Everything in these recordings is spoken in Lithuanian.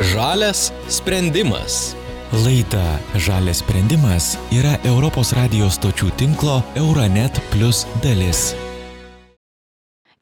Žalias sprendimas. Laida Žalias sprendimas yra Europos radijos stočių tinklo Euronet Plus dalis.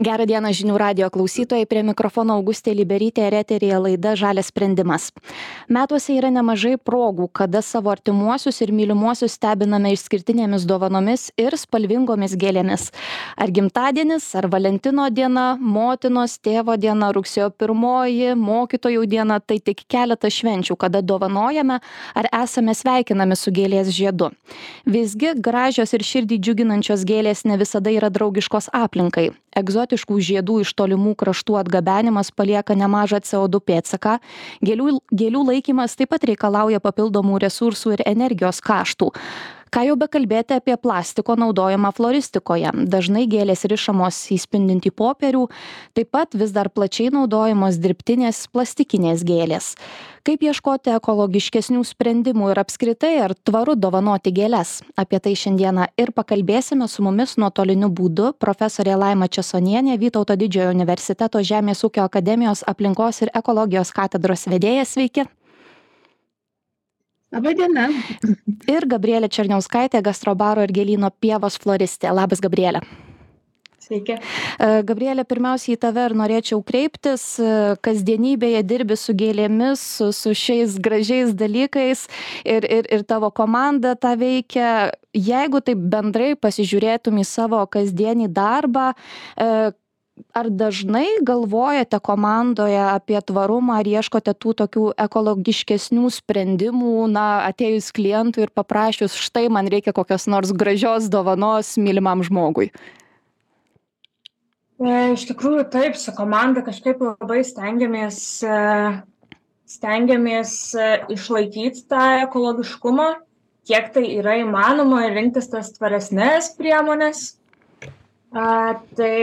Gerą dieną žinių radio klausytojai, prie mikrofono Augustė Liberytė ir eterija laida Žalės sprendimas. Metuose yra nemažai progų, kada savo artimuosius ir mylimuosius stebiname išskirtinėmis dovanomis ir spalvingomis gėlėmis. Ar gimtadienis, ar Valentino diena, motinos, tėvo diena, rugsėjo pirmoji, mokytojų diena - tai tik keletas švenčių, kada dovanojame ar esame sveikinami su gėlės žiedu. Visgi gražios ir širdį džiuginančios gėlės ne visada yra draugiškos aplinkai. Egzotiškos egzotiškų žiedų iš tolimų kraštų atgabenimas palieka nemažą CO2 pėdsaką, gėlių, gėlių laikymas taip pat reikalauja papildomų resursų ir energijos kaštų. Ką jau bekalbėti apie plastiko naudojimą floristikoje? Dažnai gėlės rišamos į spindintį popierių taip pat vis dar plačiai naudojamos dirbtinės plastikinės gėlės kaip ieškoti ekologiškesnių sprendimų ir apskritai ar tvaru dovanoti gėles apie tai šiandieną ir pakalbėsime su mumis nuotoliniu būdu profesorė laima česonienė vytauto didžiojo universiteto žemės ūkio akademijos aplinkos ir ekologijos katedros vedėja sveiki Labą dieną. Ir Gabrielė Černiauskaitė, gastrobaro ir gėlyno pievos floristė. Labas, Gabrielė. Sveiki. E, Gabrielė, pirmiausiai į tave ir norėčiau kreiptis. E, kasdienybėje dirbi su gėlėmis, su, su šiais gražiais dalykais ir, ir, ir tavo komanda tą veikia. Jeigu taip bendrai pasižiūrėtum į savo kasdienį darbą, e, ar dažnai galvojate komandoje apie tvarumą ar ieškote tų tokių ekologiškesnių sprendimų na atėjus klientui ir paprašius štai man reikia kokios nors gražios dovanos mylimam žmogui iš tikrųjų taip, su komanda kažkaip labai stengiamės, e, stengiamės e, išlaikyti tą ekologiškumą, kiek tai yra įmanoma ir rinktis tas tvaresnės priemonės. A, tai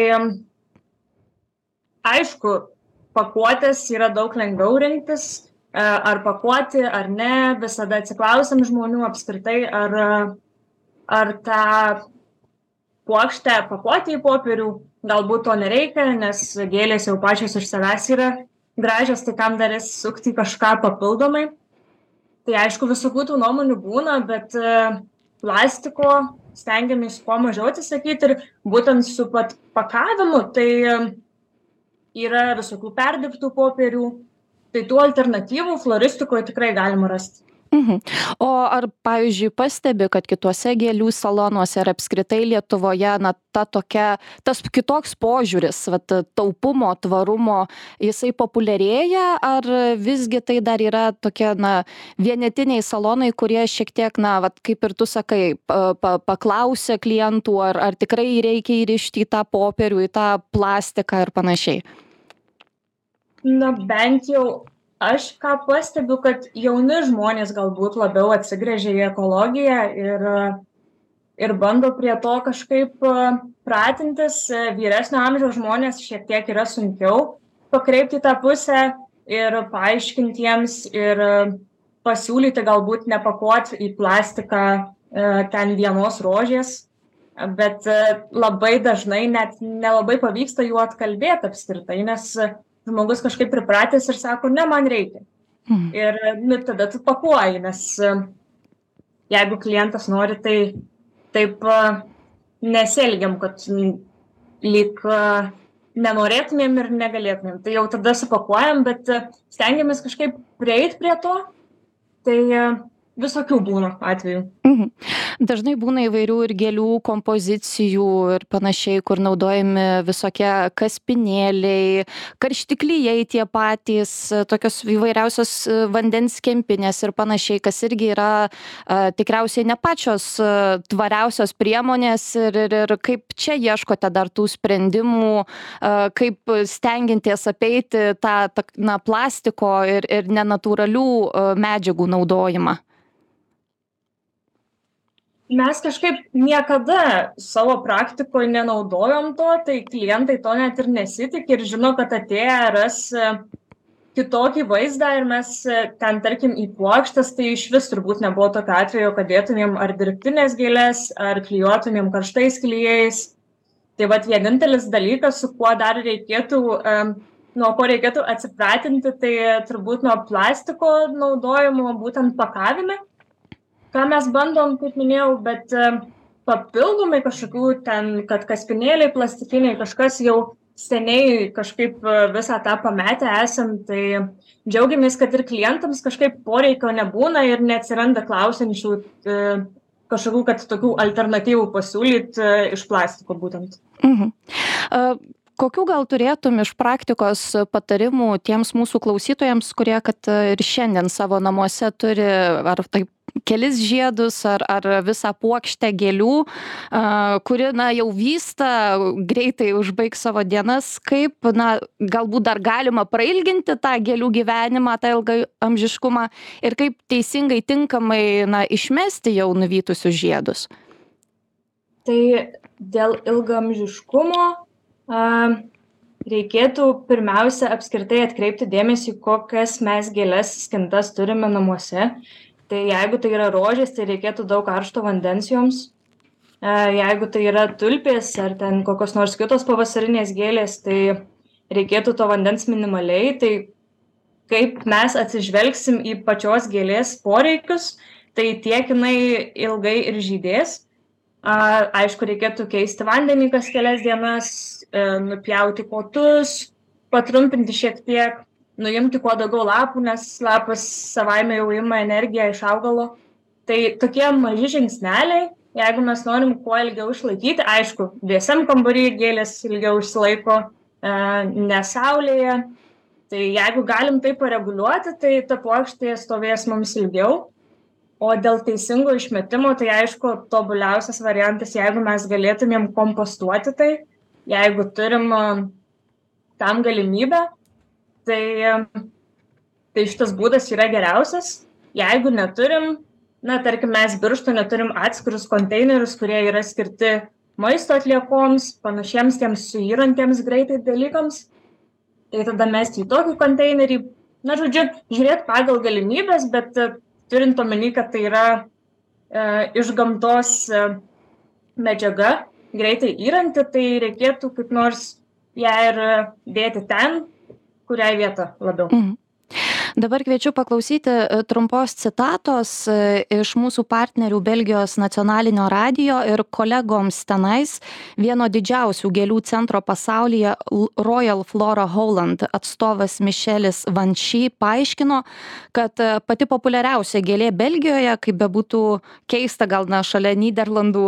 aišku pakuotes yra daug lengviau rinktis e, ar pakuoti ar ne visada atsiklausiam žmonių apskritai ar ar tą puokštę pakuoti į popierių galbūt to nereikia nes gėlės jau pačios iš savęs yra gražios tai kam dar jas sukti į kažką papildomai. Tai aišku visokių tų nuomonių būna bet e, plastiko stengiamės kuo mažiau atsisakyti ir būtent su pat pakavimu tai yra visokių perdirbtų popierių. Tai tų alternatyvų floristikoj tikrai galima rasti Mhm. O ar, pavyzdžiui, pastebi, kad kituose gėlių salonuose ar apskritai Lietuvoje, na, ta tokia, tas kitoks požiūris, vat, taupumo, tvarumo, jisai populiarėja, ar visgi tai dar yra tokie, na, vienetiniai salonai, kurie šiek tiek, na, vat, kaip ir tu sakai, pa, paklausia klientų, ar, ar tikrai reikia įrišti į tą popierių, į tą plastiką ir panašiai? na bent jau aš ką pastebiu kad jauni žmonės galbūt labiau atsigręžia į ekologiją ir ir bando prie to kažkaip pratintis. Vyresnio amžiaus žmonės šiek tiek yra sunkiau pakreipt į tą pusę ir paaiškint jiems ir pasiūlyti galbūt nepakuot į plastiką ten vienos rožės. Bet labai dažnai net nelabai pavyksta jų atkalbėt apskritai nes žmogus kažkaip pripratęs ir sako ne man reikia. Mhm. ir nu tada tu pakuoji nes jeigu klientas nori tai taip nesielgiam kad lyg nenorėtumėm ir negalėtumėm. Tai jau tada supakuojam bet stengiamės kažkaip prieit prie to. Tai visokių būna atvejų Mhm. Dažnai būna įvairių ir gėlių kompozicijų ir panašiai, kur naudojami visokie kaspinėliai, karštiklyjei tie patys, tokios įvairiausios vandens kempinės ir panašiai, kas irgi yra a, tikriausiai ne pačios a, tvariausios priemonės ir, ir, ir kaip čia ieškote dar tų sprendimų, a, kaip stengianties apeiti tą, tą na, plastiko ir, ir nenatūralių medžiagų naudojimą mes kažkaip niekada savo praktikoj nenaudojom to tai klientai to net ir nesitiki ir žino kad atėję ras kitokį vaizdą ir mes ten tarkim į puokštes tai išvis turbūt nebuvo tokio atvejo kad dėtumėm ar dirbtines gėles ar klijuotumėm karštais klijais. Tai vat vienintelis dalykas su kuo dar reikėtų nuo ko reikėtų atsipratinti, tai turbūt nuo plastiko naudojimo būtent pakavime, ką mes bandom, kaip minėjau, bet e, papildomai kažkokių ten, kad kaspinėliai plastikiniai, kažkas jau seniai kažkaip e, visą tą pametę esam, tai džiaugiamės, kad ir klientams kažkaip poreikio nebūna ir neatsiranda klausiančių e, kažkokių, kad tokių alternatyvų pasiūlyti iš plastiko būtent. Mhm. Kokių gal turėtum iš praktikos patarimų tiems mūsų klausytojams, kurie kad ir šiandien savo namuose turi ar taip kelis žiedus ar, ar visą puokštę gėlių, kuri na, jau vysta, greitai užbaigs savo dienas, kaip na, galbūt dar galima prailginti tą gėlių gyvenimą, tą ilgą amžiškumą ir kaip teisingai, tinkamai na, išmesti jau nuvytusius žiedus. Tai dėl ilgamžiškumo reikėtų pirmiausia apskritai atkreipti dėmesį, kokias mes gėlės skintas turime namuose. Tai jeigu tai yra rožės, tai reikėtų daug karšto vandens joms. Jeigu tai yra tulpės ar ten kokios nors kitos pavasarinės gėlės, tai reikėtų to vandens minimaliai. Tai kaip mes atsižvelgsim į pačios gėlės poreikius, tai tiek jinai ilgai ir žydės. Aišku, reikėtų keisti vandenį kas kelias dienas, E, nupjauti kotus, patrumpinti šiek tiek, nuimti kuo daugiau lapų, nes lapas savaime jau ima energiją iš augalo. Tai tokie maži žingsneliai, jeigu mes norim kuo ilgiau išlaikyti, aišku, vėsiam kambarį gėlės ilgiau išsilaiko, e, nesaulėje. Tai jeigu galim tai pareguliuoti, tai ta plokštė stovės mums ilgiau. O dėl teisingo išmetimo, tai aišku, tobuliausias variantas, jeigu mes galėtumėm kompostuoti tai, jeigu turim tam galimybę, tai, tai šitas būdas yra geriausias. Jeigu neturim, na, tarkim, mes biršto neturim atskirus konteinerius, kurie yra skirti maisto atliekoms, panašiems tiems suyrantiems greitai dalykams, tai tada mesti į tokį konteinerį, na, žodžiu, žiūrėti pagal galimybės, bet turint omeny, kad tai yra e, iš gamtos e, medžiaga, greitai įranti, tai reikėtų kaip nors ją ir dėti ten, kuriai vietą labiau. Dabar kviečiu paklausyti e, trumpos citatos e, iš mūsų partnerių Belgijos nacionalinio radio ir kolegoms tenais vieno didžiausių gėlių centro pasaulyje Royal Flora Holland atstovas Mišelis Vanšy paaiškino, kad e, pati populiariausia gėlė Belgijoje, kaip bebūtų keista, gal na šalia Niderlandų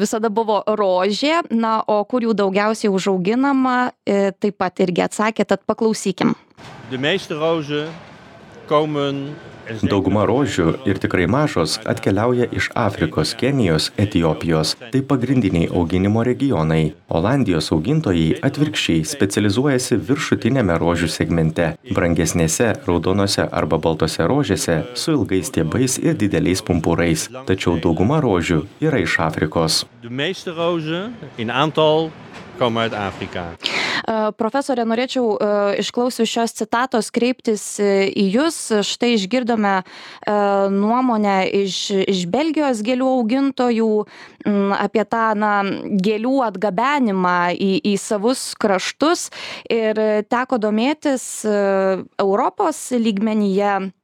visada buvo rožė, na, o kur jų daugiausiai užauginama, taip pat irgi atsakė, tad paklausykim. De meeste rozen Dauguma rožių ir tikrai mažos atkeliauja iš Afrikos, Kenijos, Etijopijos. Tai pagrindiniai auginimo regionai. Olandijos augintojai atvirkščiai specializuojasi viršutinėme rožių segmente - brangesnėse, raudonose arba baltose rožėse su ilgais stiebais ir dideliais pumpurais. Tačiau dauguma rožių yra iš Afrikos. De meeste rozen in aantal komen uit Afrika. Profesorė, norėčiau išklausius šios citatos kreiptis į Jūs. Štai išgirdome nuomonę iš, iš Belgijos gėlių augintojų apie tą na, gėlių atgabenimą į, į savus kraštus ir teko domėtis Europos lygmenyje E,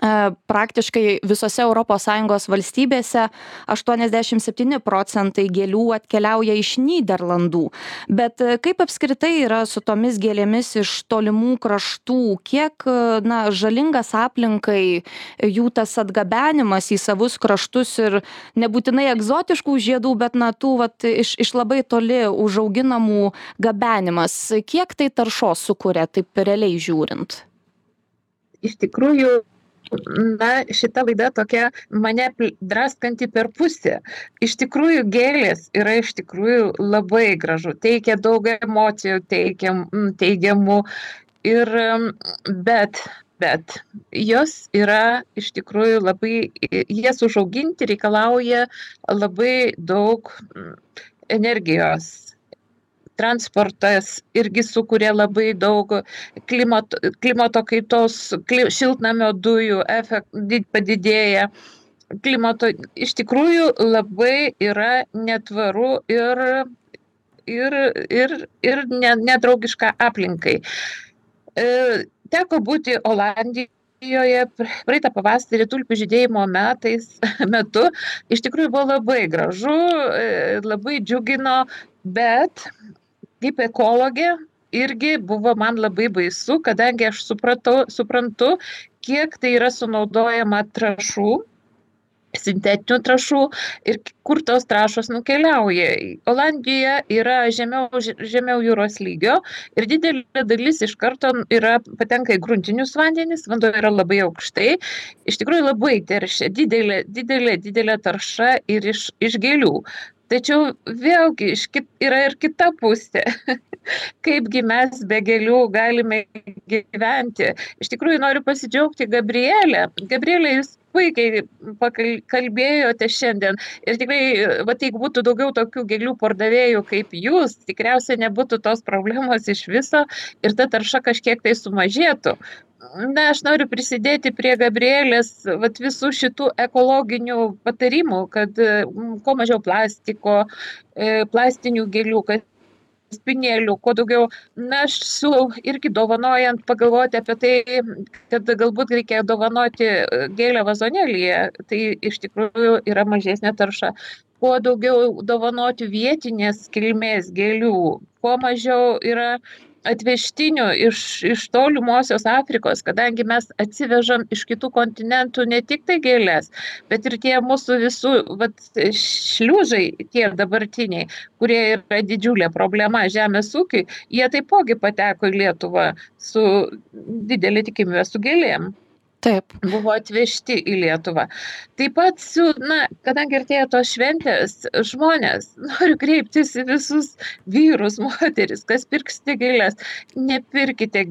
praktiškai visose europos sąjungos valstybėse aštuoniasdešim septyni procentai gėlių atkeliauja iš nyderlandų. Bet e, kaip apskritai yra su tomis gėlėmis iš tolimų kraštų? Kiek e, na žalingas aplinkai jų tas atgabenimas į savus kraštus ir nebūtinai egzotiškų žiedų bet na tų vat iš iš labai toli užauginamų gabenimas. Kiek tai taršos sukuria taip realiai žiūrint? Iš tikrųjų na šita laida tokia mane draskanti per pusę. Iš tikrųjų gėlės yra iš tikrųjų labai gražu. Teikia daug emocijų teikiam teigiamų. Ir bet bet jos yra iš tikrųjų labai jas užauginti reikalauja labai daug energijos transportas irgi sukuria labai daug klimato, klimato kaitos, kli, šiltnamio dujų efekt padidėja. Klimato iš tikrųjų labai yra netvaru ir, ir, ir, ir ne, nedraugiška aplinkai. E, teko būti Olandijoje praeitą pavasarį tulpių žydėjimo metais, metu. Iš tikrųjų buvo labai gražu, e, labai džiugino, bet kaip ekologė irgi buvo man labai baisu, kadangi aš supratau, suprantu, kiek tai yra sunaudojama trašų sintetinių trašų ir kur tos trašos nukeliauja. Olandija yra žemiau, žemiau jūros lygio ir didelė dalis iš karto yra, patenka į gruntinius vandenis, vanduo yra labai aukštai, iš tikrųjų labai teršia, didelė, didelė, didelė tarša ir iš, iš gėlių. Tačiau vėlgi kit, yra ir kita pusė. Kaipgi mes be gėlių galime gyventi. Iš tikrųjų noriu pasidžiaugti Gabrielę. Gabrielė, jūs puikiai kalbėjote šiandien. Ir tikrai, va, jeigu būtų daugiau tokių gėlių pardavėjų kaip jūs, tikriausiai nebūtų tos problemos iš viso ir ta tarša kažkiek tai sumažėtų. Na, aš noriu prisidėti prie Gabrielės vat, visų šitų ekologinių patarimų, kad kuo mažiau plastiko, e, plastinių gėlių, kad spinėlių, kuo daugiau. Na, aš siūlau irgi dovanojant pagalvoti apie tai, kad galbūt reikia dovanoti e, gėlę vazonėlyje. Tai iš tikrųjų yra mažesnė tarša. Kuo daugiau dovanoti vietinės kilmės gėlių, kuo mažiau yra atvežtinių iš, iš tolimosios Afrikos, kadangi mes atsivežam iš kitų kontinentų ne tik tai gėlės, bet ir tie mūsų visų vat, šliužai, tie dabartiniai, kurie yra didžiulė problema žemės ūkiui, jie taipogi pateko į Lietuvą su didelė tikimybė su gėlėm. Taip. Buvo atvežti į Lietuvą. Taip pat, su, na, kadangi artėja tos šventės, žmonės, noriu kreiptis į visus vyrus, moteris, kas pirksite gėlės, nepirkite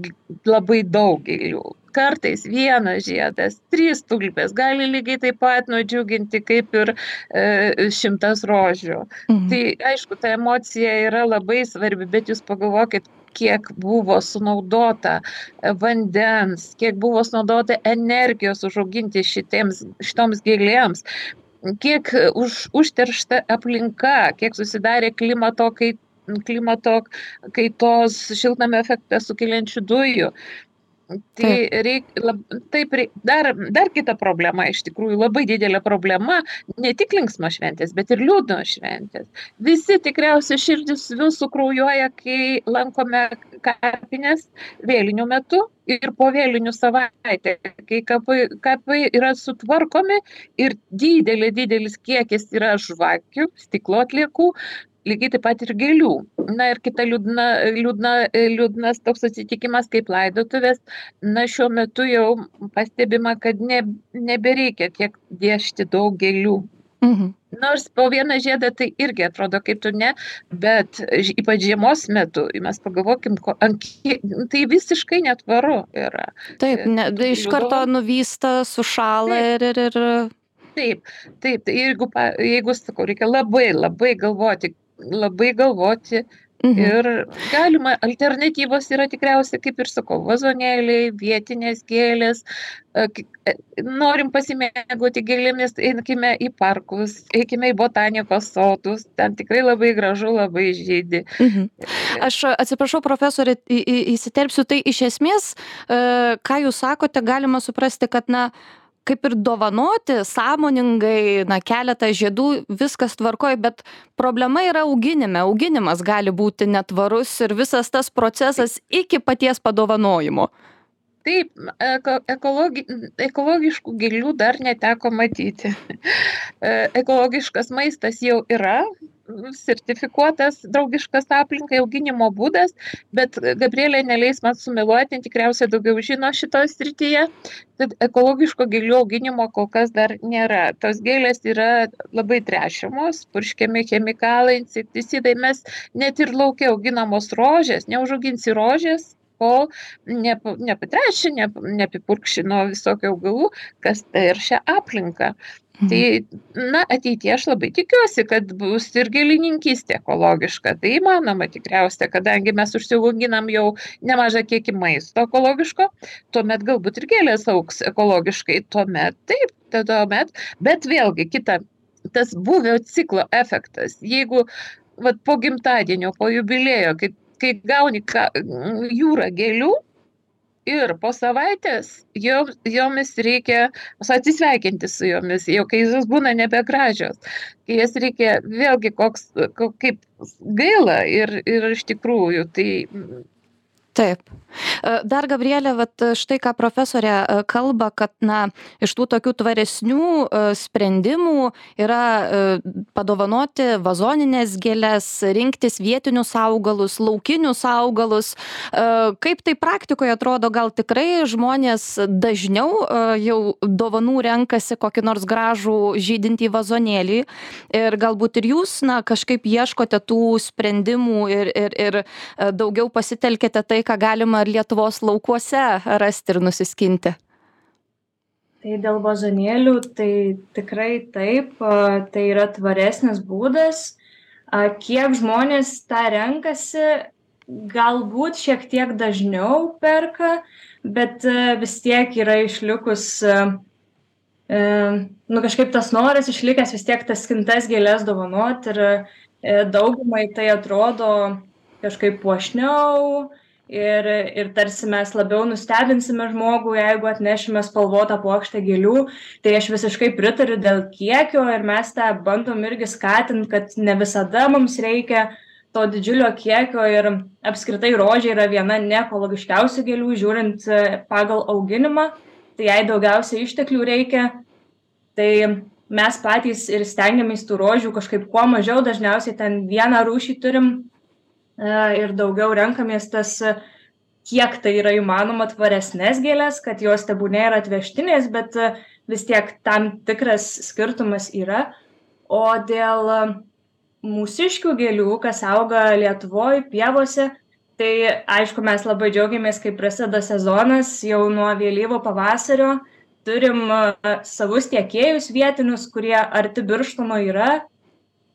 labai daug gėlių. Kartais vienas žiedas, trys tulpės gali lygiai taip pat nudžiuginti kaip ir e, šimtas rožių. Mhm. Tai aišku, ta emocija yra labai svarbi, bet jūs pagalvokit, kiek buvo sunaudota e, vandens, kiek buvo sunaudota energijos užauginti šitiems, šitoms gėlėms, kiek už, užteršta aplinka, kiek susidarė klimato, kai, klimato kaitos šiltnamio efektą sukeliančių dujų. Tai reik, lab, taip, reik, dar, dar kita problema, iš tikrųjų labai didelė problema, ne tik linksmos šventės, bet ir liūdnos šventės. Visi tikriausiai širdis visų kraujuoja, kai lankome kapinės vėlinių metu ir po vėlinių savaitę, kai kapai, kapai yra sutvarkomi ir didelė, didelis kiekis yra žvakių, stiklo atliekų, lygiai taip pat ir gėlių. Na ir kita liūdna, liūdna, liūdnas toks atsitikimas kaip laidotuvės. Na šiuo metu jau pastebima, kad ne, nebereikia tiek dėšti daug gėlių. Mhm. Nors po vieną žiedą tai irgi atrodo kaip tu ne, bet ypač žiemos metu, mes pagalvokim, ko, tai visiškai netvaru yra. Taip, ne, iš karto nuvysta, sušala ir, ir, ir Taip, taip, tai jeigu, jeigu sakau, reikia labai, labai galvoti, labai galvoti. Mhm. Ir galima, alternatyvos yra tikriausiai, kaip ir sakau, vazonėliai, vietinės gėlės. E, e, norim pasimėgoti gėlėmis, eikime į parkus, eikime į botanikos sodus, ten tikrai labai gražu, labai žydį. Mhm. Aš atsiprašau, profesorė, įsiterpsiu, tai iš esmės, e, ką jūs sakote, galima suprasti, kad, na, kaip ir dovanoti sąmoningai na keletą žiedų viskas tvarkoj bet problema yra auginime auginimas gali būti netvarus ir visas tas procesas iki paties padovanojimo Taip, eko, ekologi, ekologiškų gėlių dar neteko matyti. Ekologiškas maistas jau yra, sertifikuotas draugiškas aplinkai auginimo būdas, bet Gabrielė neleis man sumiluoti, tikriausiai daugiau žino šitoje srityje, tad ekologiško gėlių auginimo kol kas dar nėra. Tos gėlės yra labai trešiamos, purškiami chemikalai, insekticidai, mes net ir laukia auginamos rožės, neužauginsi rožės, kol nepatrešia, neapipurkši nuo visokių augalų, kas teršia aplinką. Mhm. Tai, na, ateitie aš labai tikiuosi, kad bus ir gėlininkystė ekologiška. Tai įmanoma tikriausiai, kadangi mes užsiauginam jau nemažą kiekį maisto ekologiško, tuomet galbūt ir gėlės auks ekologiškai. Tuomet taip, tuomet, bet vėlgi kita, tas buvio ciklo efektas. Jeigu vat, po gimtadienio, po jubilėjo, kai, kai gauni ka, jūrą gėlių, ir po savaitės jom, jomis reikia atsisveikinti su jomis, jau kai jos būna nebegražios, kai jas reikia vėlgi koks, kaip gaila ir, ir iš tikrųjų tai taip. E, dar gabriele vat štai ką profesorė e, kalba kad na iš tų tokių tvaresnių e, sprendimų yra padovanoti vazonines gėles rinktis vietinius augalus laukinius augalus. Kaip tai praktikoje atrodo gal tikrai žmonės dažniau jau dovanų renkasi kokį nors gražų žydintį vazonėlį? Ir galbūt ir jūs na kažkaip ieškote tų sprendimų ir ir ir daugiau pasitelkiate tai ką galima Lietuvos laukuose rasti ir nusiskinti? Tai dėl vazonėlių, tai tikrai taip, tai yra tvaresnis būdas. Kiek žmonės tą renkasi, galbūt šiek tiek dažniau perka, bet vis tiek yra išlikus, nu kažkaip tas noras išlikęs vis tiek tas skintas gėlės dovanoti ir daugumai tai atrodo kažkaip puošniau, ir ir tarsi mes labiau nustebinsime žmogų jeigu atnešime spalvotą puokštę gėlių tai aš visiškai pritariu dėl kiekio ir mes tą bandom irgi skatint kad ne visada mums reikia to didžiulio kiekio ir apskritai rožė yra viena neekologiškiausių gėlių žiūrint e, pagal auginimą tai jai daugiausiai išteklių reikia tai mes patys ir stengiamės tų rožių kažkaip kuo mažiau dažniausiai ten vieną rūšį turim ir daugiau renkamės tas, e, kiek tai yra įmanoma tvaresnės gėlės, kad jos tebūnė yra atvežtinės, bet e, vis tiek tam tikras skirtumas yra. O dėl mūsiškių gėlių, kas auga Lietuvoje, pievose, tai aišku, mes labai džiaugiamės, kai prasideda sezonas, jau nuo vėlyvo pavasario turim savus tiekėjus vietinius, kurie arti birštono yra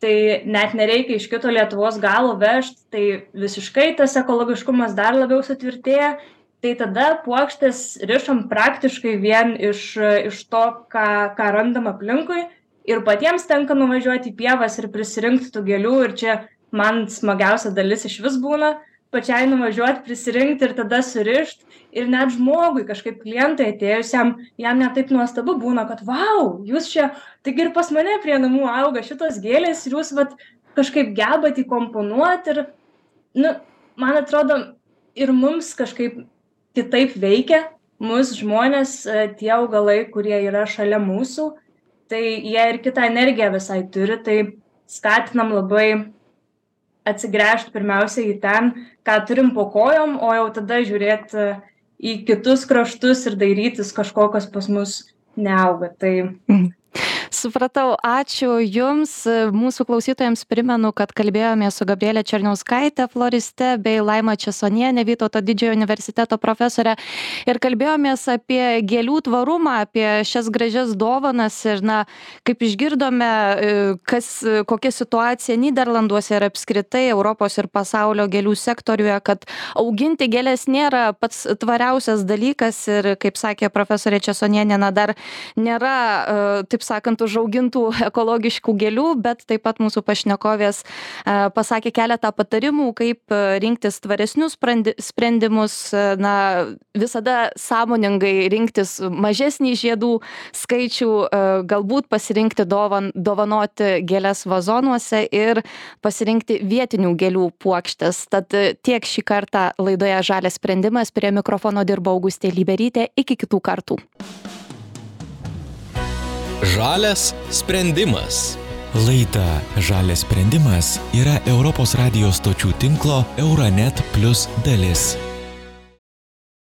tai net nereikia iš kito lietuvos galo vežt tai visiškai tas ekologiškumas dar labiau sutvirtėja. Tai tada puokštes rišam praktiškai vien iš iš to ką ką randam aplinkui. Ir patiems tenka nuvažiuot į pievas ir prisirinkt tų gėlių. Ir čia man smagiausia dalis išvis būna pačiai nuvažiuot prisirinkt ir tada surišt. Ir net žmogui kažkaip klientui atėjusiam jam net taip nuostabu būna kad vau jūs čia taigi ir pas mane prie namų auga šitos gėlės ir jūs vat kažkaip gebat įkomponuot ir nu man atrodo ir mums kažkaip kitaip veikia mus žmones e, tie augalai kurie yra šalia mūsų. Tai jie ir kitą energiją visai turi tai skatinam labai atsigręžt pirmiausia į ten ką turim po kojom o jau tada žiūrėt e, į kitus kraštus ir dairytis kažko kas pas mus neauga tai mhm. Supratau, ačiū Jums. Mūsų klausytojams primenu, kad kalbėjome su Gabrielė Černiauskaitė, floriste, bei Laima Česonienė, Vytauto didžiojo universiteto profesorė. Ir kalbėjomės apie gėlių tvarumą, apie šias gražias dovanas. Ir, na, kaip išgirdome, e, kas, kokia situacija Niderlanduose ir apskritai Europos ir pasaulio gėlių sektoriuje, kad auginti gėlės nėra pats tvariausias dalykas. Ir, kaip sakė profesorė Česonienė, na, dar nėra, e, taip sakant, užaugintų ekologiškų gėlių, bet taip pat mūsų pašnekovės e, pasakė keletą patarimų, kaip e, rinktis tvaresnius sprendimus, e, na, visada sąmoningai rinktis mažesnį žiedų skaičių, galbūt pasirinkti dovan, dovanoti gėlės vazonuose ir pasirinkti vietinių gėlių puokštės. Tad tiek šį kartą laidoje Žalės sprendimas. Prie mikrofono dirbo Augustė Liberytė. Iki kitų kartų. Žalias sprendimas. Laida Žalias sprendimas yra Europos radijos stočių tinklo Euronet Plus dalis.